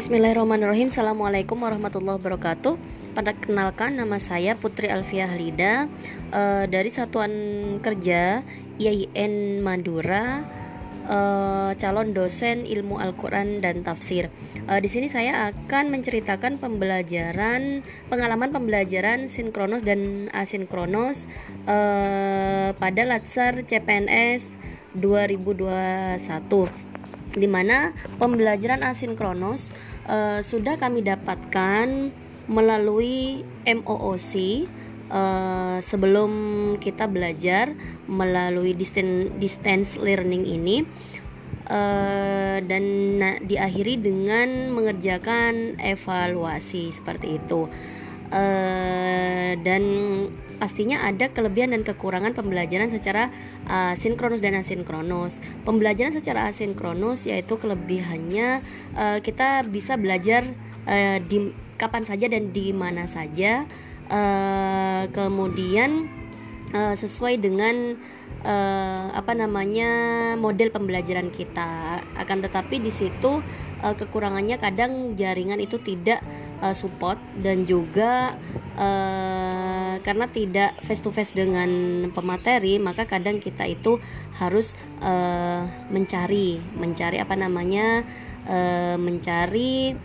Bismillahirrahmanirrahim. Assalamualaikum warahmatullahi wabarakatuh. Perkenalkan nama saya Putri Alfiah Lida uh, Dari Satuan Kerja IAIN Madura uh, Calon dosen ilmu Al-Quran dan Tafsir. Uh, Di sini saya akan menceritakan pembelajaran Pengalaman pembelajaran sinkronos dan asinkronos uh, Pada Latsar CPNS 2021 di mana pembelajaran asinkronos uh, sudah kami dapatkan melalui MOOC uh, sebelum kita belajar melalui distance, distance learning ini uh, dan diakhiri dengan mengerjakan evaluasi seperti itu. Uh, dan pastinya ada kelebihan dan kekurangan pembelajaran secara uh, sinkronus dan asinkronus. Pembelajaran secara asinkronus yaitu kelebihannya uh, kita bisa belajar uh, di kapan saja dan di mana saja. Uh, kemudian uh, sesuai dengan uh, apa namanya model pembelajaran kita akan tetapi di situ uh, kekurangannya kadang jaringan itu tidak uh, support dan juga uh, karena tidak face to face dengan pemateri maka kadang kita itu harus uh, mencari mencari apa namanya uh, mencari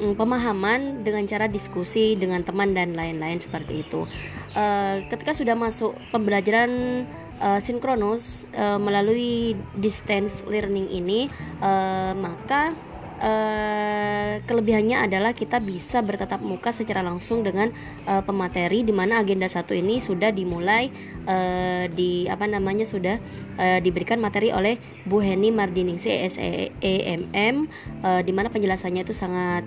mm, pemahaman dengan cara diskusi dengan teman dan lain-lain seperti itu. Uh, ketika sudah masuk pembelajaran uh, sinkronus uh, melalui distance learning ini, uh, maka Uh, kelebihannya adalah kita bisa bertatap muka secara langsung dengan uh, pemateri di mana agenda satu ini sudah dimulai uh, di apa namanya sudah diberikan materi oleh Bu Heni Mardiningsi uh, di mana penjelasannya itu sangat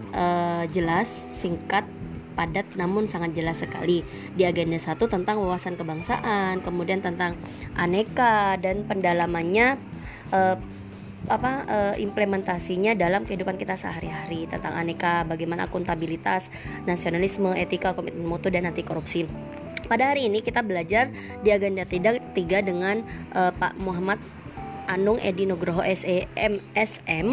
jelas singkat padat namun sangat jelas sekali. Di agenda satu tentang wawasan kebangsaan kemudian tentang aneka dan pendalamannya uh, apa uh, implementasinya dalam kehidupan kita sehari-hari tentang aneka bagaimana akuntabilitas, nasionalisme, etika, komitmen mutu dan anti korupsi. Pada hari ini kita belajar di agenda tiga, tiga dengan uh, Pak Muhammad Anung Edi Nugroho SEM SM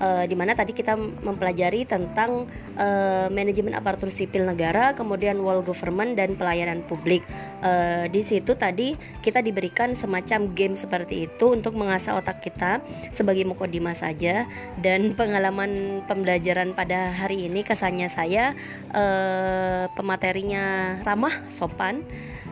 uh, di mana tadi kita mempelajari tentang uh, manajemen aparatur sipil negara, kemudian wall government dan pelayanan publik. Uh, di situ tadi kita diberikan semacam game seperti itu untuk mengasah otak kita sebagai mukodima saja dan pengalaman pembelajaran pada hari ini kesannya saya uh, pematerinya ramah, sopan,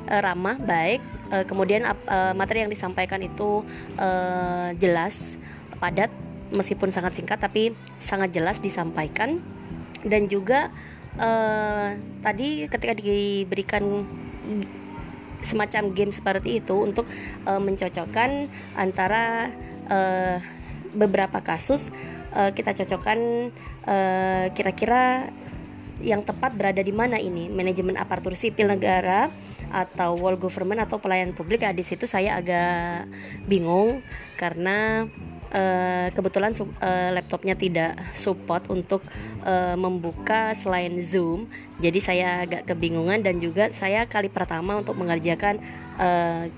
uh, ramah, baik. Uh, kemudian uh, materi yang disampaikan itu uh, jelas, padat meskipun sangat singkat tapi sangat jelas disampaikan. Dan juga uh, tadi ketika diberikan semacam game seperti itu untuk uh, mencocokkan antara uh, beberapa kasus uh, kita cocokkan kira-kira yang tepat berada di mana ini? Manajemen aparatur sipil negara atau wall government atau pelayanan publik? Ya di situ saya agak bingung karena uh, kebetulan uh, laptopnya tidak support untuk uh, membuka selain Zoom, jadi saya agak kebingungan dan juga saya kali pertama untuk mengerjakan uh,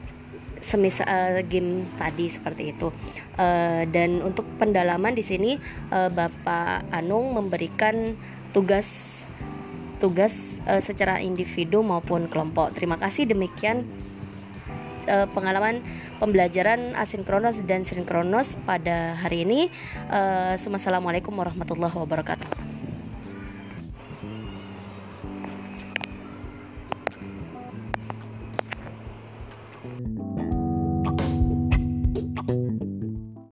semisal uh, game tadi seperti itu. Uh, dan untuk pendalaman di sini uh, Bapak Anung memberikan tugas tugas uh, secara individu maupun kelompok. Terima kasih demikian uh, pengalaman pembelajaran asinkronos dan sinkronos pada hari ini. Uh, Assalamualaikum warahmatullahi wabarakatuh.